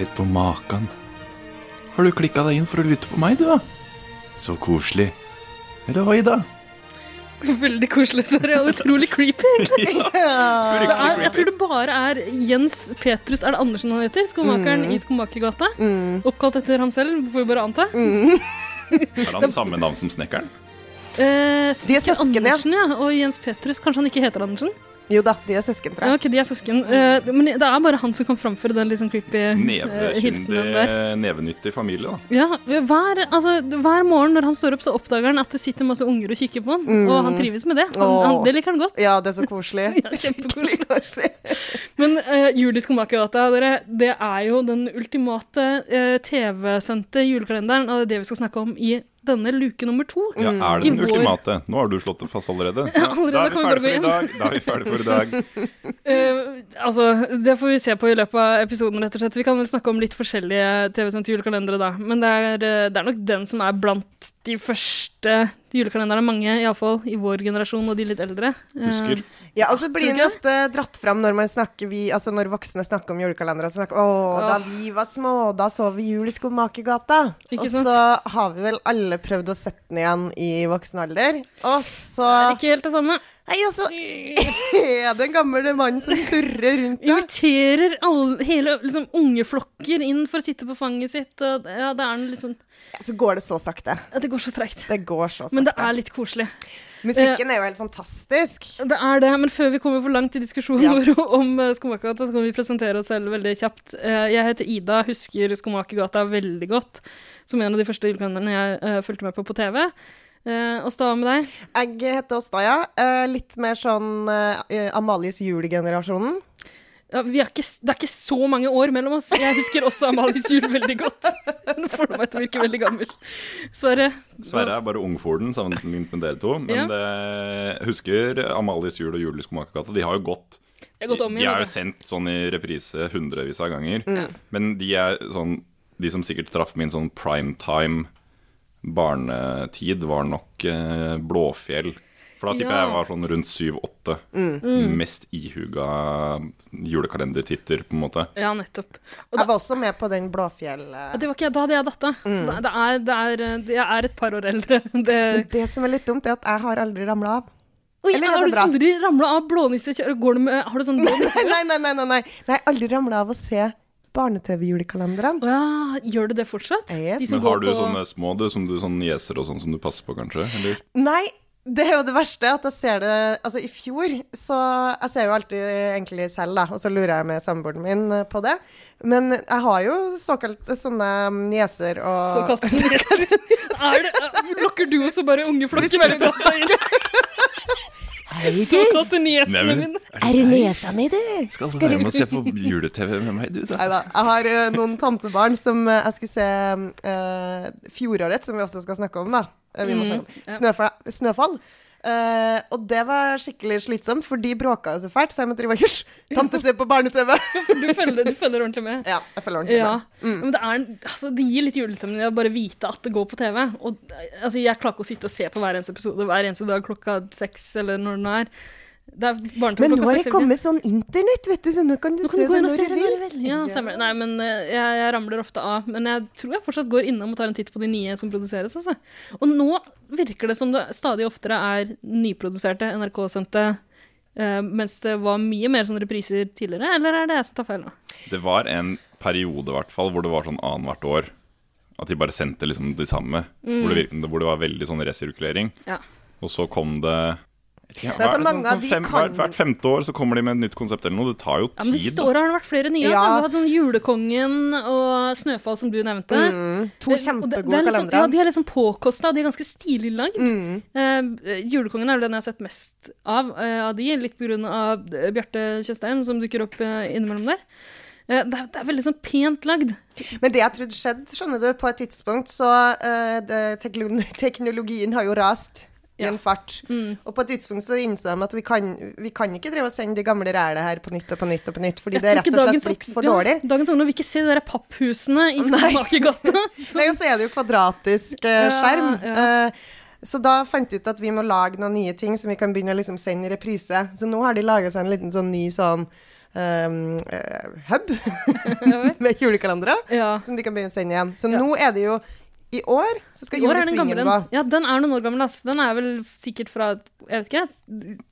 Sett på makan. Har du klikka deg inn for å lytte på meg, du, da? Så koselig. Eller hva, da? Veldig koselig, Sverre. Og utrolig creepy, egentlig. Det er, jeg tror det bare er Jens Petrus Er det Andersen han heter? Skomakeren i Skomakergata. Oppkalt etter ham selv, får vi bare anta. Har han samme navn som snekkeren? Eh, De er søsken. Andersen, ja. Og Jens Petrus. Kanskje han ikke heter Andersen? Jo da, de er søsken, tror Ja, okay, de er søsken. Eh, men det er bare han som kan framføre den sånn creepy eh, hilsenen der. Nevenyttig familie, da. Ja, hver, altså, hver morgen når han står opp, så oppdager han at det sitter masse unger og kikker på han. Og han trives med det. Han, han, det liker han godt. Ja, det er så koselig. Ja, kjempekoselig. Men uh, Juli Skomakergata, dere, det er jo den ultimate eh, TV-sendte julekalenderen, og det er det vi skal snakke om i denne luke nummer to. Ja, er det den vår- ultimate? Nå har du slått det fast allerede. Ja, allerede da er vi ferdige ferdig for i dag. Da er vi ferdig for i dag. uh, altså, Det får vi se på i løpet av episoden. rett og slett. Vi kan vel snakke om litt forskjellige TV-sendte julekalendere da. Men det er, eh, det er nok den som er blant de første julekalenderne. Mange, iallfall i vår generasjon og de litt eldre. Eh, Husker. Ja, og så blir den ofte dratt fram når man snakker vi, altså når voksne snakker om julekalendere. Så snakker, å, da vi var små, da så vi jul i Skomakergata. Ikke Og sant? så har vi vel alle prøvd å sette den igjen i voksen alder. Og så så er det ikke helt det samme. Nei, og så er det en gammel mann som surrer rundt deg. Inviterer alle, hele liksom, ungeflokker inn for å sitte på fanget sitt. Og, ja, det, er liksom, Så går det så sakte. ja, det går så treigt. Det går så sakte. Men det er litt koselig. Musikken er jo helt fantastisk. Det er det, men før vi kommer for langt i diskusjonen Ja. om uh, Skomakergata, så kan vi presentere oss selv veldig kjapt. Eh, jeg heter Ida, husker Skomakergata veldig godt, som en av de første julekalenderne jeg eh, fulgte med på på TV. Uh, Åsta, hva med deg? Jeg heter Åsta, ja. Eh, litt mer sånn eh, Amalies jul-generasjonen. Ja, vi er ikke, det er ikke så mange år mellom oss. Jeg husker også Amalies jul veldig godt. Nå får du meg til å virke veldig gammel. Sverre? Sverre er bare ungforden sammenlignet med dere to. Men Ja. det, husker Amalies jul og Jul i Skomakergata. De har jo gått De har gått om De igjen. er jo sendt sånn i reprise hundrevis av ganger. Men de er sånn De som sikkert traff min sånn primetime barnetid, var nok eh, Blåfjell. For da tipper Ja. jeg jeg var sånn rundt syv-åtte. Mest ihuga julekalendertitter, på en måte. Ja, nettopp. Og Jeg da, var også med på den Blåfjell... eh, det var ikke jeg, da hadde jeg datta. Så det, det, er, det, er, jeg er et par år eldre. Det, Det som er litt dumt, er at jeg har aldri ramla av. Oi, Eller er har du aldri ramla av blånissekjøret? Går du med Har du sånn blå? Nei, nei, nei, nei, nei. nei aldri ramla av å se barne-TV-julekalenderne. Å ja, gjør du det fortsatt? Yes. De som Men har går du på- sånne små du, som du sånn nieser og sånn som du passer på, kanskje? Eller? Nei, det er jo det verste, at jeg ser det Altså, i fjor så Jeg ser jo alltid egentlig selv, da, og så lurer jeg med samboeren min på det. Men jeg har jo såkalt sånne nieser og Såkalte nieser. Er det, er- lokker du også bare unge flokker av inn? Såkalte niesene Nei, men- mine. Er du nesa mi, du? Skal du være med og se på jule-TV med meg, du? Nei da. Jeg har uh, noen tantebarn som uh, jeg skulle se uh, fjorårets, som vi også skal snakke om, da. Vi må snakke om. Snøfall. snøfall. Eh, og det var skikkelig slitsomt, for de bråka jo så fælt, så jeg måtte drive og hysj. Tante ser på barne-TV. Du følger, du følger ordentlig med. ja, jeg følger ordentlig Ja. med. Men det, er, altså, det gir litt julestemning å bare vite at det går på TV. Og altså, jeg klarer ikke å sitte og se på hver eneste episode hver eneste dag klokka seks, eller når den er. Det er Men nå har det kommet sånn internett, vet du, så nå kan du Nå kan se du det når se det når du vil. Ja, stemmer. Nei, men eh, jeg, jeg ramler ofte av. Men jeg tror jeg fortsatt går innom og tar en titt på de nye som produseres. Altså. Og nå virker det som det stadig oftere er nyproduserte NRK-sendte, eh, mens det var mye mer sånn repriser tidligere, eller er det jeg som tar feil nå? Det var en periode, i hvert fall, hvor det var sånn annethvert år. At de bare sendte liksom de samme. Hvor, det, virket- hvor det var veldig sånn resirkulering. Ja. Og så kom det ikke, Det er så mange sånn, av de fem, kan- hvert, hvert femte år så kommer de med et nytt konsept eller noe. Det tar jo tid. Ja, men De siste åra har det vært flere nye. Altså. Ja. Du har hatt sånn Julekongen og Snøfall, som du nevnte. Mm, to det- kjempegode det liksom, sånn- kalendere. Ja, de er liksom påkosta, og de er ganske stilig lagd. Mm. Uh, julekongen er vel den jeg har sett mest av uh, av de, litt av eh, Bjarte Tjøstheim, som dukker opp uh, innimellom der. Det, er, det er veldig sånn pent lagd. Men det jeg trodde skjedde, skjønner du, på et tidspunkt så eh, det, Teknologien har jo rast i Ja. en fart. Mm. Og på et tidspunkt så innså de at vi kan, vi kan ikke drive og sende de gamle ræle her på nytt og på nytt og på nytt, fordi Jeg det er rett og slett blitt for for ja, dårlig. Dagens ungdom vil ikke se de der papphusene i Skomakergata. Nei, og så er det jo kvadratisk uh, skjerm. ja. Eh, så da fant vi ut at vi må lage noen nye ting som vi kan begynne å liksom sende i reprise. Så nå har de laga seg en liten sånn ny sånn um, uh, hub med julekalendere Ja. som de kan begynne å sende igjen. Så Ja. nå er det jo i år så skal I år er den gå. Ja, den er noen år gammel, ass. Den er vel sikkert fra jeg vet ikke,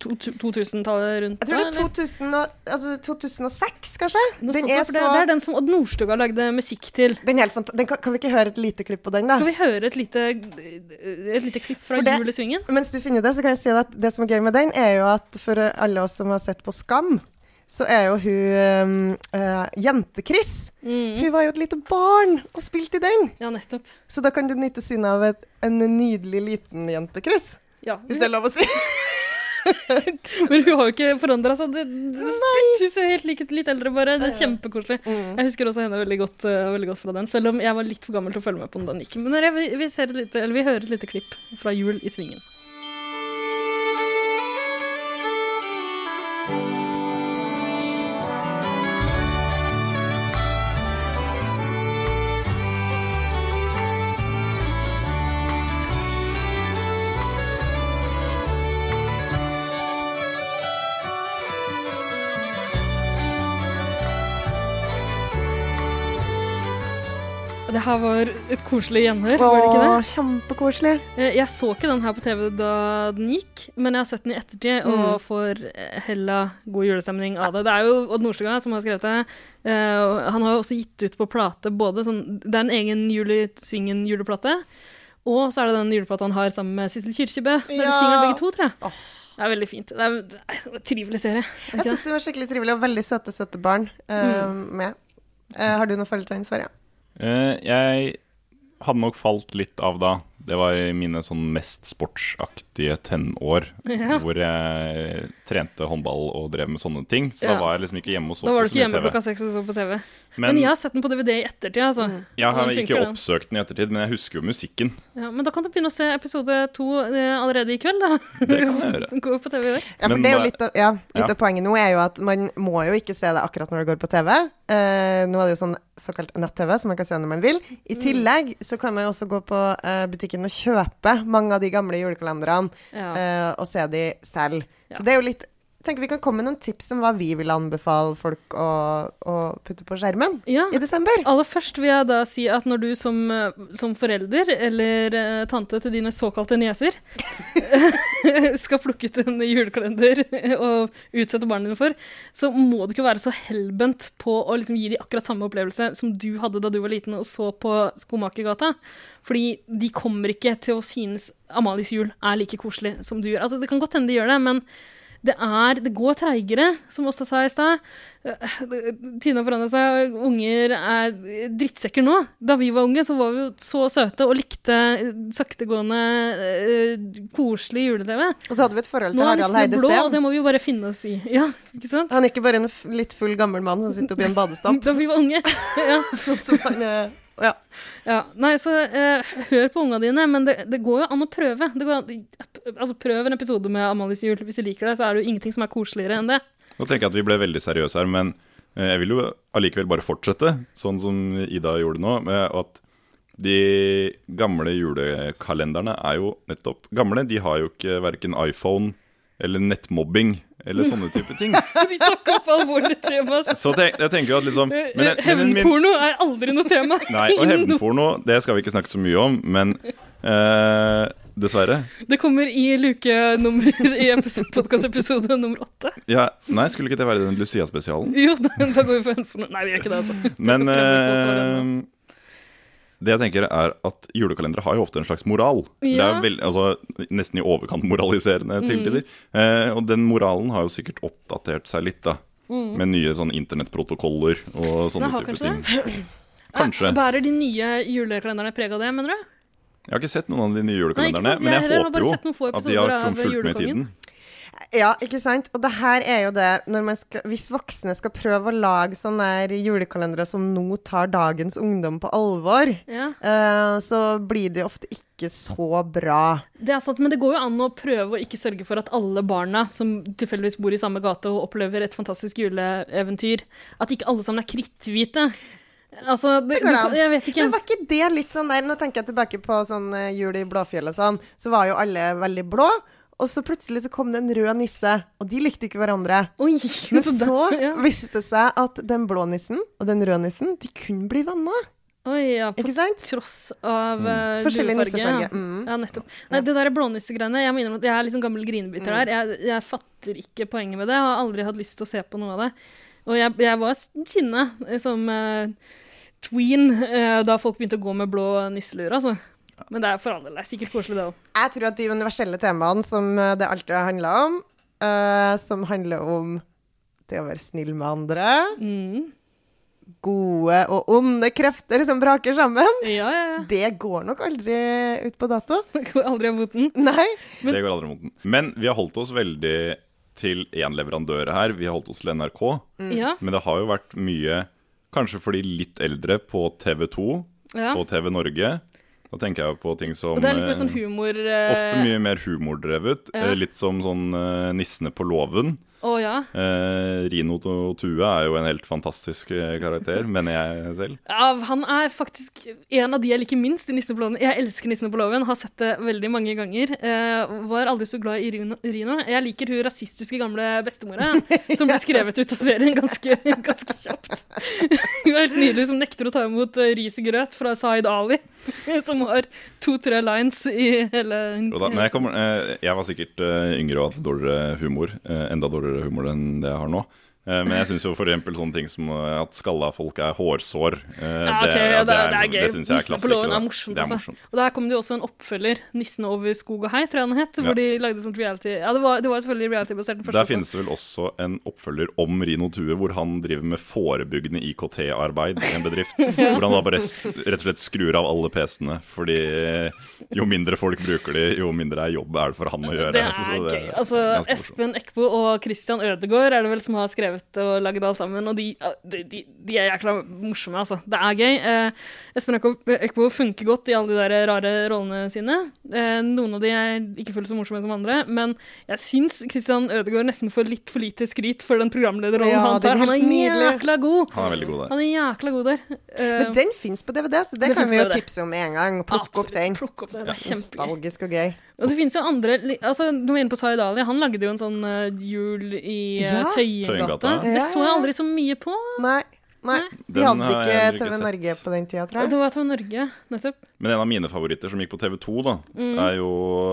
to- to- 2000-tallet rundt. Jeg tror det er 2000 og, altså 2006, kanskje. Den er så... det, det er den som Odd Nordstoga lagde musikk til. den er den kan, kan vi ikke høre et lite klipp på den, da? Skal vi høre et lite, et lite klipp fra det- Jul Svingen? Mens du finner det, så kan jeg si at det som er gøy med den, er jo at for alle oss som har sett på Skam, så er jo hun um, eh, Jente-Chris. Mm. Hun var jo et lite barn og spilte i den. Ja, nettopp. Så da kan du nyte synet av et, en nydelig liten jente-Chris. Ja. Hvis det er lov å si. Men hun har jo ikke forandra seg. Det, det, hun ser helt like litt eldre bare. Det er kjempekoselig. Mm. Jeg husker også henne veldig godt, uh, veldig godt fra den, selv om jeg var litt for gammel til å følge med på den den gikk. Men vi, vi, ser et lite, eller vi hører et lite klipp fra Jul i Svingen. Det her var et koselig gjenhør, var det ikke det? Åh, kjempekoselig. Eh, Jeg så ikke den her på TV da den gikk, men jeg har sett den i ettertid Mm. og får eh, hella god julestemning av det. Det er jo Odd Nordstoga som har skrevet det. Eh, Han har jo også gitt ut på plate både sånn Det er en egen Juli Svingen-juleplate, og så er det den juleplata han har sammen med Sissel Kyrkjebø. Der de synger begge to, tror jeg. Åh. Det er veldig fint. Det er, en trivelig serie. Er Jeg det syns det var skikkelig trivelig, og veldig søte, søte barn eh, med. Uh, har du noe forhold til den, Sverre? Jeg hadde nok falt litt av da. Det var i mine sånn mest sportsaktige tenår, Ja. hvor jeg trente håndball og drev med sånne ting. Så Ja. da var jeg liksom ikke hjemme og så på TV. Da var du ikke hjemme klokka seks og så på TV. Men, Men jeg har sett den på DVD i ettertid, altså. jeg har ikke oppsøkt den i ettertid, men jeg husker jo musikken. Ja, men da kan du begynne å se episode to eh, allerede i kveld, da. Det kan jeg gjøre. Gå på TV i dag. Ja, for det er jo litt av, ja, litt Ja. av poenget nå er jo at man må jo ikke se det akkurat når det går på TV. Eh, nå er det jo sånn såkalt nett-TV, som man kan se når man vil. I Mm. tillegg så kan man jo også gå på eh, butikken og kjøpe mange av de gamle julekalenderne Ja. eh, og se de selv. Ja. Så det er jo litt tenker Vi kan komme med noen tips om hva vi vil anbefale folk å, å putte på skjermen ja. i desember. Aller først vil jeg da si at når du som, som forelder eller eh, tante til dine såkalte nieser skal plukke ut en julekalender og utsette barna dine for, så må du ikke være så hellbent på å liksom gi dem akkurat samme opplevelse som du hadde da du var liten og så på Skomakergata. Fordi de kommer ikke til å synes Amalies jul er like koselig som du gjør. Altså, det kan godt hende de gjør det, men det, er, det går treigere, som Åsta sa i stad. Tina Tidene har forandret seg, unger er drittsekker nå. Da vi var unge, så var vi jo så søte og likte eh, saktegående, uh, koselig jule-TV. Og så hadde vi et forhold til Nå Heide er Nå er han blå, og det må vi jo bare finne oss i. Ja, ikke sant? Han er ikke bare en litt full gammel mann som sitter oppi en badestamp. Da vi var unge. ja. sånn som han er. Ja. Ja, nei, så eh, hør på unga dine, men det, det går jo an å prøve. Det går an, altså, prøv en episode med Amalies jul. Hvis de liker det, så er det jo ingenting som er koseligere enn det. Nå tenker jeg at vi ble veldig seriøse her, men eh, jeg vil jo allikevel bare fortsette, sånn som Ida gjorde nå, med at de gamle julekalenderne er jo nettopp gamle. De har jo ikke verken iPhone eller nettmobbing eller sånne type ting. De tok opp alvorlige tema. så- Så tenk, jeg tenker jo at liksom men, Hevnporno er aldri noe tema. Nei, og hevnporno, det skal vi ikke snakke så mye om, men eh, dessverre. Det kommer i luke nummer i podkastepisode nummer åtte. Ja, nei, skulle ikke det være den Lucia-spesialen? Jo, da, da går vi for hevnporno. Nei, vi gjør ikke det, altså. Men Skremmer folk over den nå. eh, det jeg tenker er at julekalendere har jo ofte en slags moral. Det er vel, altså, nesten i overkant moraliserende til tider. Eh, og den moralen har jo sikkert oppdatert seg litt, da. Med nye sånn internettprotokoller og sånne Den har type kanskje ting. Kanskje. Eh, Bærer de nye julekalenderne preg av det, mener du? Jeg har ikke sett noen av de nye Nei, julekalenderne, men Jeg jeg har håper jo at de har fulgt med i tiden. Ja, ikke sant? Og det her er jo det når man skal, Hvis voksne skal prøve å lage sånne julekalendere som nå tar dagens ungdom på alvor, Ja. uh, så blir det ofte ikke så bra. Det er sant, men det går jo an å prøve å ikke sørge for at alle barna som tilfeldigvis bor i samme gate og opplever et fantastisk juleeventyr, at ikke alle sammen er kritthvite. Altså, det, Det går du, jeg vet ikke. Men var ikke det litt sånn der Nå tenker jeg tilbake på sånn eh, jul i Blåfjell og sånn, så var jo alle veldig blå. Og så plutselig så kom det en rød nisse, og de likte ikke hverandre. Oi, Men så så ja. viste det seg at den blå nissen og den røde nissen, de kunne bli venner. Oi, ja, på Ikke sant? tross av mm. Forskjellig nissefarge. Ja. Mm. ja, nettopp. Nei, det der blånissegreiene, jeg må innrømme at jeg er liksom gammel grinebiter der. Jeg, jeg fatter ikke poenget med det, og har aldri hatt lyst til å se på noe av det. Og jeg, jeg var sinne eh, som uh, tween uh, da folk begynte å gå med blå nisselur, altså. Men det er for all del det er sikkert koselig, det òg. Jeg tror at de universelle temaene som eh, det alltid har handla om, uh, som handler om det å være snill med andre, Mm. gode og onde krefter som braker sammen, Ja, ja, ja. det går nok aldri ut på dato. Går aldri av moten. Nei. Men- Det går aldri mot den. Men vi har holdt oss veldig til én leverandør her. Vi har holdt oss til NRK. Ja, Men det har jo vært mye, kanskje for de litt eldre, på TV2 ja. og TV Norge. Da tenker jeg på ting som Og det er litt mer sånn eh, humor... eh, Ofte mye mer humordrevet. Ja. eh, Litt som sånn eh, Nissene på låven. Oh, ja. Eh, Rino og Tue er jo en helt fantastisk eh, karakter, mener jeg selv. Ja, han er faktisk en av de jeg liker minst i Nissene på låven. Jeg elsker Nissene på låven, har sett det veldig mange ganger. Var aldri så glad i Rino. Jeg liker hun rasistiske gamle bestemora, som ble skrevet ut av serien ganske, ganske kjapt. hun er helt nydelig, som nekter å ta imot ris i grøt fra Zaid Ali, som har to-tre lines i hele da, jeg, kommer, eh, jeg var sikkert eh, yngre og hadde dårligere humor. eh, enda dårligere humor enn det jeg har nå. Eh, men jeg syns jo eksempel sånne ting som eh, at skalla folk er hårsår eh, Ja, ok, ja, det, det er gøy. Det jeg er Nissene på loven låven er morsomt, Det er altså. Og der kom det jo også en oppfølger, 'Nissen over skog og hei', tror jeg den het. Hvor Ja. de lagde sånt reality Ja, det var, det var selvfølgelig reality-basert, Der også. finnes det vel også en oppfølger om Rino Tue, hvor han driver med forebyggende IKT-arbeid i en bedrift. Hvor han da bare rett og slett skrur av alle PC-ene, fordi jo mindre folk bruker de, jo mindre er jobb er det for han å gjøre. Det er Så det gøy. Altså. Espen Eckbo og Christian Ødegaard er det vel som har skrevet og lagd alt sammen. Og de, de, de, de er jækla morsomme, altså. Det er gøy. Eh, Espen Eckbo, funker godt i alle de der rare rollene sine. Eh, noen av de er ikke fullt så morsomme som andre, men jeg syns Christian Ødegaard nesten får litt for lite skryt for den programlederrollen Ja, han tar. Han er jækla god! Han er veldig god der. Han er jækla god der. Eh, Men den fins på DVD, så det, Det kan vi jo DVD. tipse om med en gang. Plukke opp den. Plukk opp den. Det er kjempegøy. Nostalgisk og gøy. Og det finnes jo andre altså, Du var inne på Zaid Ali. Han lagde jo en sånn uh, jul i uh, Ja. Tøyengata. Tøyengata. Det så jeg aldri så mye på. Nei. Nei. Vi hadde ikke TV. Norge på den tida, tror jeg. det var TV Norge, nettopp. Men en av mine favoritter som gikk på TV2, da, Mm. er jo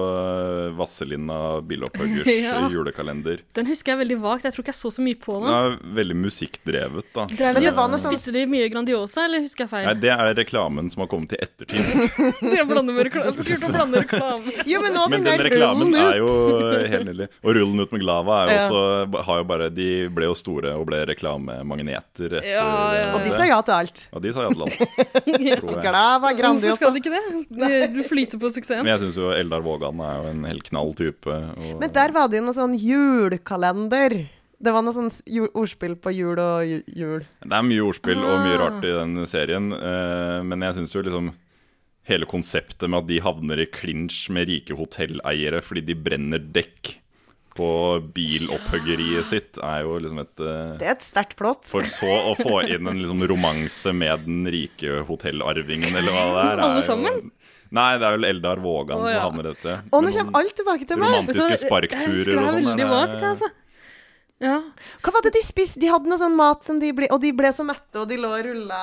uh, Vasselina Billopphøggers Ja. julekalender. Den husker jeg veldig vagt. Jeg tror ikke jeg så så mye på Den den. er veldig musikkdrevet, da. Drevet Men de det var og noe sånn- Spiste de mye Grandiosa, eller husker jeg feil? Nei, det er reklamen som har kommet i ettertid. Jeg blander med reklame. Kult å blande reklame? Jo, men nå Men den den reklamen ut. er jo helt nydelig. Og rullen ut med Glava er jo Ja. også har jo bare, De ble jo store og ble reklamemagneter etter Ja, ja, Og de sa ja til alt. Ja, de sa ja til alt, Glava, Grandiosa. Skal ikke det? Du flyter på suksessen. Men jeg syns jo Eldar Vågan er jo en helt knall type. Og, Men der var det jo noe sånn julekalender. Det var noe sånn ordspill på jul og jul. Det er mye ordspill og mye Ah. rart i den serien, eh, men jeg syns jo liksom hele konseptet med at de havner i klinsj med rike hotelleiere fordi de brenner dekk på bilopphøggeriet sitt, er jo liksom et eh, Det er et sterkt plott. For så å få inn en liksom romanse med den rike hotellarvingen, eller hva det er. Alle er jo- sammen? Nei, det er vel Eldar Vågan Å, ja. som havner i dette. Å, nå kommer alt tilbake til meg. romantiske sparkturer og sånn. altså. Ja. Hva var det de spiste? De hadde noe sånn mat som de ble Og de ble så mette, og de lå og rulla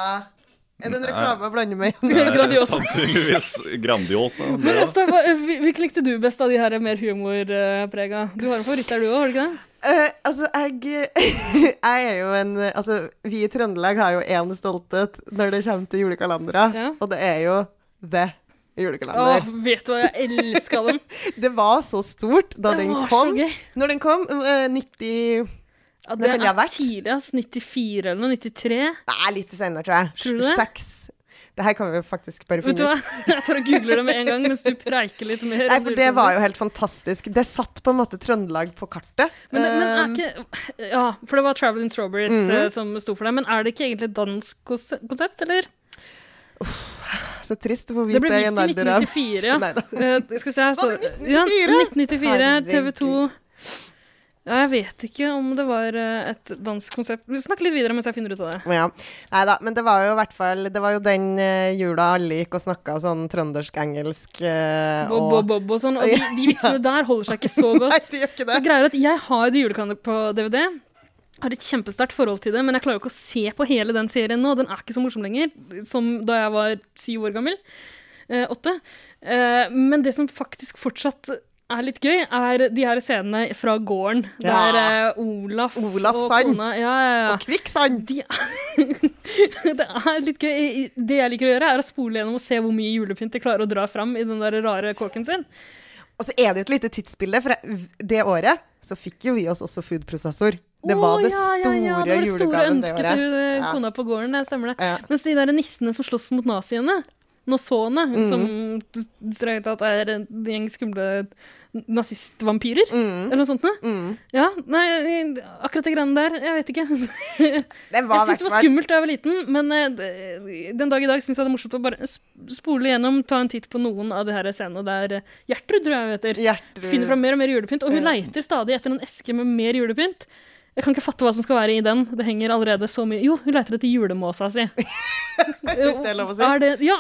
Er det en reklame jeg blander meg Det Grandiosa. Sannsynligvis Grandiosa. Men altså, hva- hvilken likte du best av de her mer humorprega? Du har en favoritt der, du òg, har du ikke det? Uh, altså, jeg Jeg er jo en Altså, vi i Trøndelag har jo én stolthet når det kommer til julekalendere, Ja. og det er jo The Åh, vet du hva, jeg elska den! Det var så stort da Det den var så kom. gøy. Når den kom, uh, 90 Ja, Det det det er tidligst 94 eller noe. 93. Nei, litt senere, tror jeg. Tror du det? Seks. Det her kan vi jo faktisk bare Vet finne ut. Jeg tar og googler det med en gang mens du preiker litt mer. Nei, for det var jo helt fantastisk. Det satt på en måte Trøndelag på kartet. Men, det, men er Um, ikke Ja, for det var Traveling Strawberries mm -hmm. som sto for det. Men er det ikke egentlig et dansk konsept, eller? Så trist å få Det vite ble i vist i alder av 1994, ja. Neida. Uh, skal vi se her det 1994? Ja, 1994? 1994, TV 2. Ja, jeg vet ikke om det var eh, et dansk konsept. Snakk litt videre mens jeg finner ut av det. Ja. Nei da, men det var jo i hvert fall Det var jo den eh, jula alle gikk og snakka sånn trøndersk-engelsk uh, Bob, bob, bob og sånn. Og de, de vitsene der holder seg ikke så godt. Nei, de gjør ikke det. Så greier at jeg har The Julekalender på DVD. Har et kjempesterkt forhold til det, men jeg klarer jo ikke å se på hele den serien nå. Den er ikke så morsom lenger som da jeg var syv år gammel. Eh, åtte. Eh, men det som faktisk fortsatt er litt gøy, er de her scenene fra gården. Ja. Der uh, Olaf, Olaf og Sand. kona Ja, ja, ja. Og kvikksand! De det er litt gøy. Det jeg liker å gjøre, er å spole gjennom og se hvor mye julepynt de klarer å dra fram i den der rare kåken sin. Og så er det jo et lite tidsbilde, for det året så fikk jo vi oss også foodprosessor. Det var det store ja, det ja, det var det store ønsket til eh, kona på gården. Det stemmer det. Mens de der nissene som slåss mot naziene, nosåene, Mm. som strengt tatt er en gjeng skumle nazistvampyrer, Mm. eller noe sånt noe. Mm. Ja, nei, akkurat de greiene der, jeg vet ikke. Det var Jeg syntes det var skummelt da jeg var liten, men eh, den dag i dag syns jeg det er morsomt å bare sp- spole gjennom, ta en titt på noen av de her scenene der eh, Gjertrud, tror jeg hun heter, Hjertrud. finner fram mer og mer julepynt. Og hun Ja. leiter stadig etter en eske med mer julepynt. Jeg kan ikke fatte hva som skal være i den. Det henger allerede så mye Jo, hun leter etter julemåsa si. Hvis det er lov å si. Det, ja,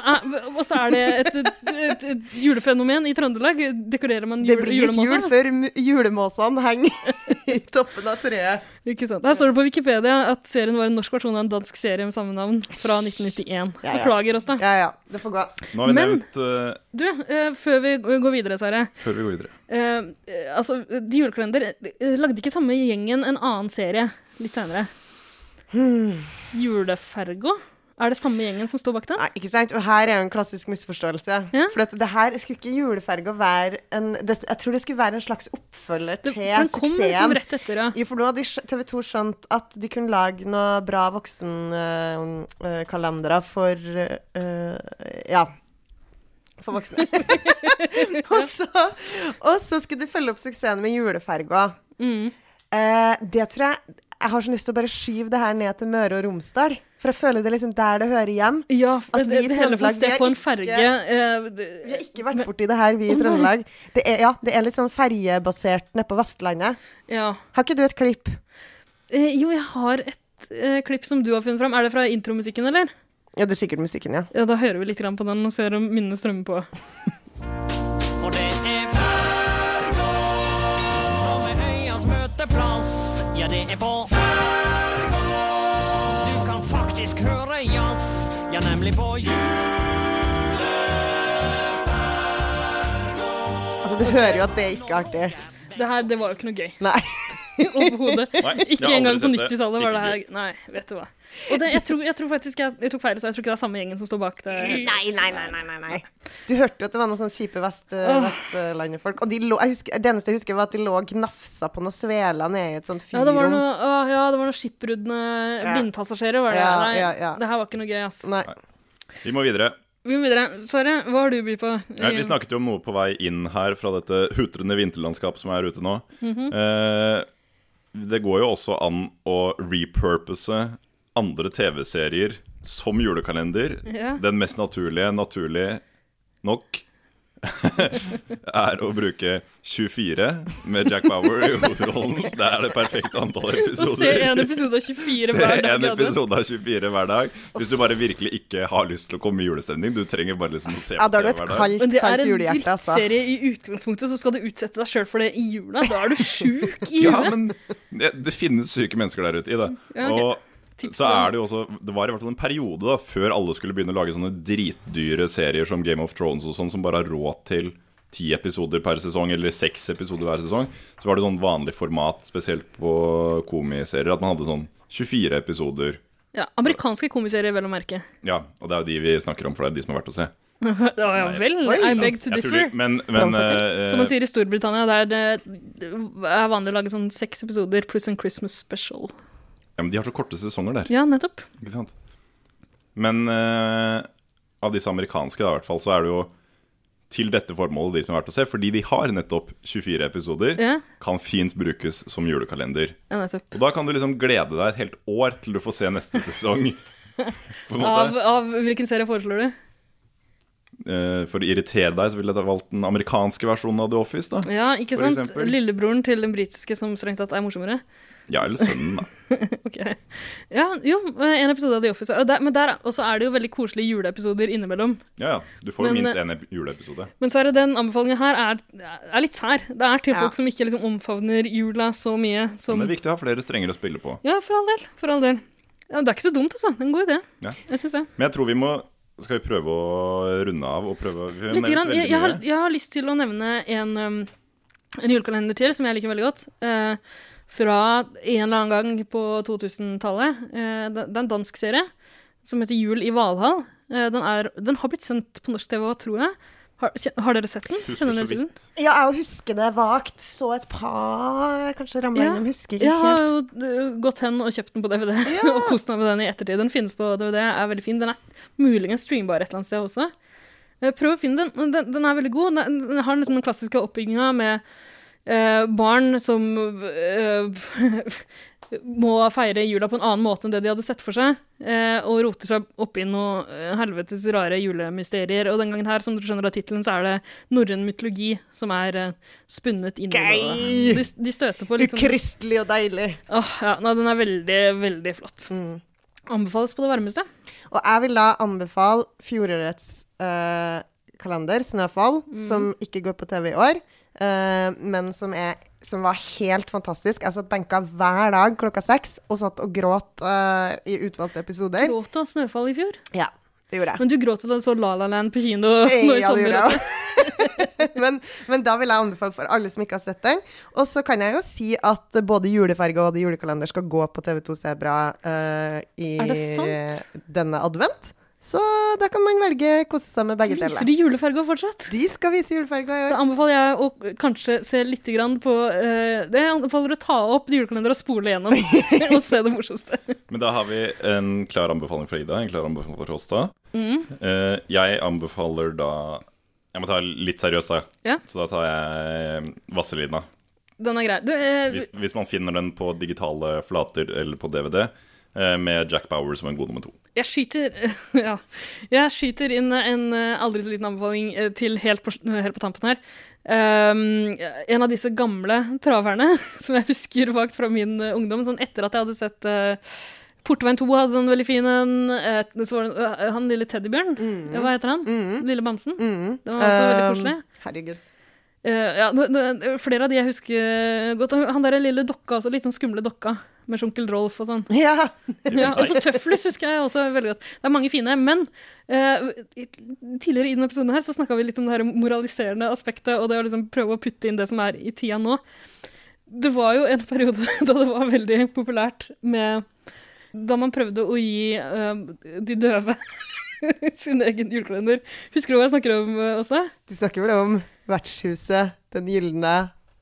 og så er det et, et, et julefenomen i Trøndelag. Dekorerer man julemåsa. Det blir et jul før julemåsene henger i toppen av treet. Ikke sant? Her står det på Wikipedia at serien var en norsk versjon av en dansk serie med samme navn fra 1991. Ja, ja. Beklager oss, da. Ja ja, det får gå. Nå har vi Men- nevnt uh, Du, uh, før vi går videre, Sverre. Før vi går videre. Uh, altså, De julekalender lagde ikke samme gjengen en annen serie litt senere. Hmm. Julefergo? Er det samme gjengen som står bak den? Nei, ikke sant? Og her er jo en klassisk misforståelse. Ja. For det her skulle ikke juleferga være en det, Jeg tror det skulle være en slags oppfølger til suksessen. den kom liksom rett etter, ja. Jo, for nå hadde TV 2 skjønt at de kunne lage noe bra voksenkalendere for uh, Ja. For voksne. og, så, og så skulle du følge opp suksessen med juleferga. Mm. Eh, det tror jeg Jeg har så lyst til å bare skyve det her ned til Møre og Romsdal. For jeg føler det er liksom der det hører hjem. Ja, At vi i Trøndelag, vi sted på en ferge. eh, Vi har ikke vært borti det her, vi i Trøndelag. Det er, ja, det er litt sånn ferjebasert nede på Vestlandet. ja. Har ikke du et klipp? Eh, jo, jeg har et eh, klipp som du har funnet fram. Er det fra intromusikken, eller? Ja, det er sikkert musikken, ja. Ja, da hører vi litt på den og ser om minnene strømmer på. nemlig på Altså, du hører jo at det ikke er artig. Det her, det var jo ikke noe gøy Nei. overhodet. Ikke engang på 90-tallet var det her Nei, vet du hva. Og det, jeg, tror, jeg tror faktisk jeg, jeg tok feil, så jeg tror ikke det er samme gjengen som står bak det. Nei, nei, nei, nei, nei, nei. Du hørte jo at det var noen sånne kjipe vest, oh. Vestlandet-folk. Og de lå, jeg husker, det eneste jeg husker, var at de lå og gnafsa på noen sveler nede i et sånt Ja, det var noen ja, det var noe skipbruddende blindpassasjerer, var det. Ja, Nei, ja, ja. det her var ikke noe gøy, ass. Nei. Vi må videre. Vi må videre. Sverre, hva har du bydd på? Nei, vi snakket jo om noe på vei inn her fra dette hutrende vinterlandskapet som er ute nå. Mhm. eh, det går jo også an å repurpose andre TV-serier som julekalender. Ja. Den mest naturlige, naturlig nok, er å bruke 24 med Jack Bauer i hovedrollen. Det er det perfekte antall Å se episoder. en episode av 24 Se hver dag. en episode av 24 hver dag. Hvis du bare virkelig ikke har lyst til å komme i julestemning. Du trenger bare liksom å se Ja, det har du TV et hver dag. kaldt, Men det er en altså. drittserie i utgangspunktet, så skal du utsette deg sjøl for det i jula. Da er du sjuk i Ja, men det, det finnes syke mennesker der ute i det. Ja, ok. Og Så er det jo også Det var i hvert fall en periode da før alle skulle begynne å lage sånne dritdyre serier som Game of Thrones og sånn, som bare har råd til ti episoder per sesong, eller seks episoder hver sesong. Så var det sånn vanlig format, spesielt på komiserier, at man hadde sånn 24 episoder. Ja, amerikanske komiserier, vel å merke. Ja, og det er jo de vi snakker om, for det er de som er verdt å se. Ja, ja vel. I beg to differ. de, men men eh, Som man sier i Storbritannia, der det er vanlig å lage sånn seks episoder pluss en Christmas special. Ja, men de har så korte sesonger der. Ja, nettopp. Ikke sant? Men eh, av disse amerikanske, da, i hvert fall, så er det jo til dette formålet de som er verdt å se, fordi de har nettopp 24 episoder, Ja, kan fint brukes som julekalender. ja nettopp. Og da kan du liksom glede deg et helt år til du får se neste sesong. Av, av hvilken serie foreslår du? eh, For å irritere deg, så ville jeg valgt den amerikanske versjonen av The Office, da. Ja, ikke sant? Lillebroren til den britiske som strengt tatt er morsommere. Ja, eller sønnen, da. Ok. Ja, jo, en episode av The Office. Og der, men der også er det jo veldig koselige juleepisoder innimellom. Ja, ja. Du får jo Men, minst eh, én juleepisode. Men så er det den anbefalingen her er, er litt sær. Det er til Ja. folk som ikke liksom omfavner jula så mye som Men det er viktig å ha flere strenger å spille på. Ja, for all del. For all del. Ja, det er ikke så dumt, altså. Det er en god idé. Ja. Jeg syns det. Men jeg tror vi må Skal vi prøve å runde av og prøve vi Litt grann, jeg, jeg, har, jeg har lyst til å nevne en, um, en julekalender til som jeg liker veldig godt. Eh, fra en eller annen gang på 2000-tallet. Eh, det, er en dansk serie som heter Jul i Valhall. Eh, den, er, den har blitt sendt på norsk TV òg, tror jeg. Har, har dere sett den? Kjenner dere til den? Ja, jeg husker det vagt. Så et par Kanskje ramla Ja. innom. Husker ikke helt. Jeg har jo uh, gått hen og kjøpt den på DVD og kost meg med den i ettertid. Den finnes på DVD, er veldig fin. Den er muligens streambar et eller annet sted også. Eh, Prøv å finne den. Den, den er veldig god. Den, den har liksom den klassiske oppbygginga med eh, barn som eh, må feire jula på en annen måte enn det de hadde sett for seg, eh, og roter seg opp i noe eh, helvetes rare julemysterier. Og den gangen her, som du skjønner av tittelen, så er det norrøn mytologi som er eh, spunnet inn i det. De, de støter på liksom Ukristelig og deilig. Åh, ja, nei, den er veldig, veldig flott. Anbefales på det varmeste. Og jeg vil da anbefale fjorårets eh, kalender, 'Snøfall', som ikke går på TV i år, eh, men som, er, som var helt fantastisk. Jeg satt benka hver dag klokka seks og satt og gråt uh, i utvalgte episoder. Gråt av Snøfall i fjor? Ja, det gjorde jeg. Men du gråt da du så La La Land på kino nå i Ja, sommer? også. men, men da vil jeg anbefale for alle som ikke har sett den. Og så kan jeg jo si at både julefarge og julekalender skal gå på TV2 Sebra uh, i denne advent. Så da kan man velge kose seg med begge deler. Viser de julefarga fortsatt? De skal vise julefarger i Da anbefaler jeg å kanskje se litt grann på uh, Det jeg anbefaler å ta opp julekalender og spole gjennom og se det morsomste. Men da har vi en klar anbefaling fra Ida, en klar anbefaling fra Rosta. Mm. Uh, jeg anbefaler da Jeg må ta litt seriøst, da. Ja. Så da tar jeg Vasselina. Den er grei. Du, uh, Hvis, hvis man finner den på digitale flater eller på DVD, eh, med Jack Bauer som en god nummer to. jeg skyter Ja. Jeg skyter inn en eh, aldri så liten anbefaling eh, til helt på, helt på tampen her. Um, en av disse gamle traverne som jeg husker vagt fra min eh, ungdom, sånn etter at jeg hadde sett uh, Portveien 2 hadde en veldig fin en. Uh, så var det eh, han lille teddybjørn. Ja, hva heter han? Lille bamsen. Mm. Den var også veldig Um, koselig. Herregud. Uh, ja, det, det, flere av de jeg husker godt. Han der lille dokka også, litt sånn skumle dokka. Med onkel Rolf og sånn. Ja. Ja, også Tøflus husker jeg også veldig godt. Det er mange fine. Men uh, tidligere i denne episoden her så snakka vi litt om det her moraliserende aspektet, og det å liksom prøve å putte inn det som er i tida nå. Det var jo en periode da det var veldig populært med Da man prøvde å gi uh, de døve sin egen julekalender. Husker du hva jeg snakker om eh, også? De snakker vel om vertshuset Den gylne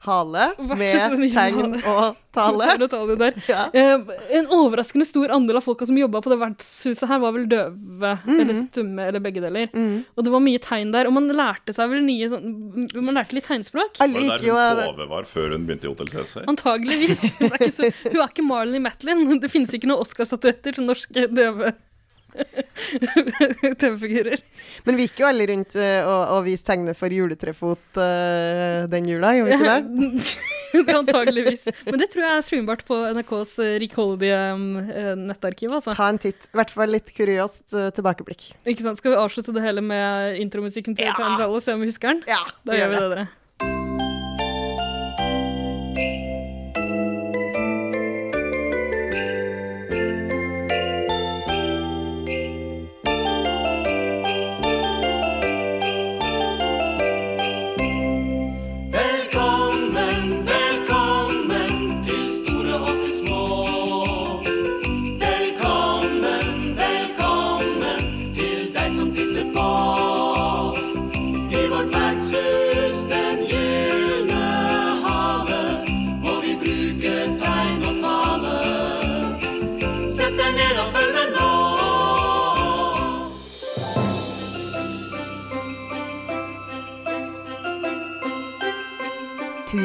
hale, med Gyldne tegn og tale. Og tale. Ja. Eh, en overraskende stor andel av folka som jobba på det vertshuset her, var vel døve eller stumme eller begge deler. Og det var mye tegn der. Og man lærte seg vel nye sånn Man lærte litt tegnspråk. Var det der hun Tove var før hun begynte i Hotell Cæsar? Antageligvis. Hun er ikke, så, hun er ikke Marley Matlin. Det finnes ikke noen Oscar-statuetter til norske døve TV-figurer. Men vi gikk jo alle rundt eh, og, og viste tegnet for juletrefot uh, den jula, gjorde vi ikke det? Antageligvis. Men det tror jeg er streambart på NRKs eh, rikholdige eh, nettarkiv. Altså. Ta en titt. I hvert fall litt kuriøst uh, tilbakeblikk. Ikke sant? Skal vi avslutte det hele med intromusikken til Ja. Time og se om vi husker den? Ja, Da gjør vi det, dere.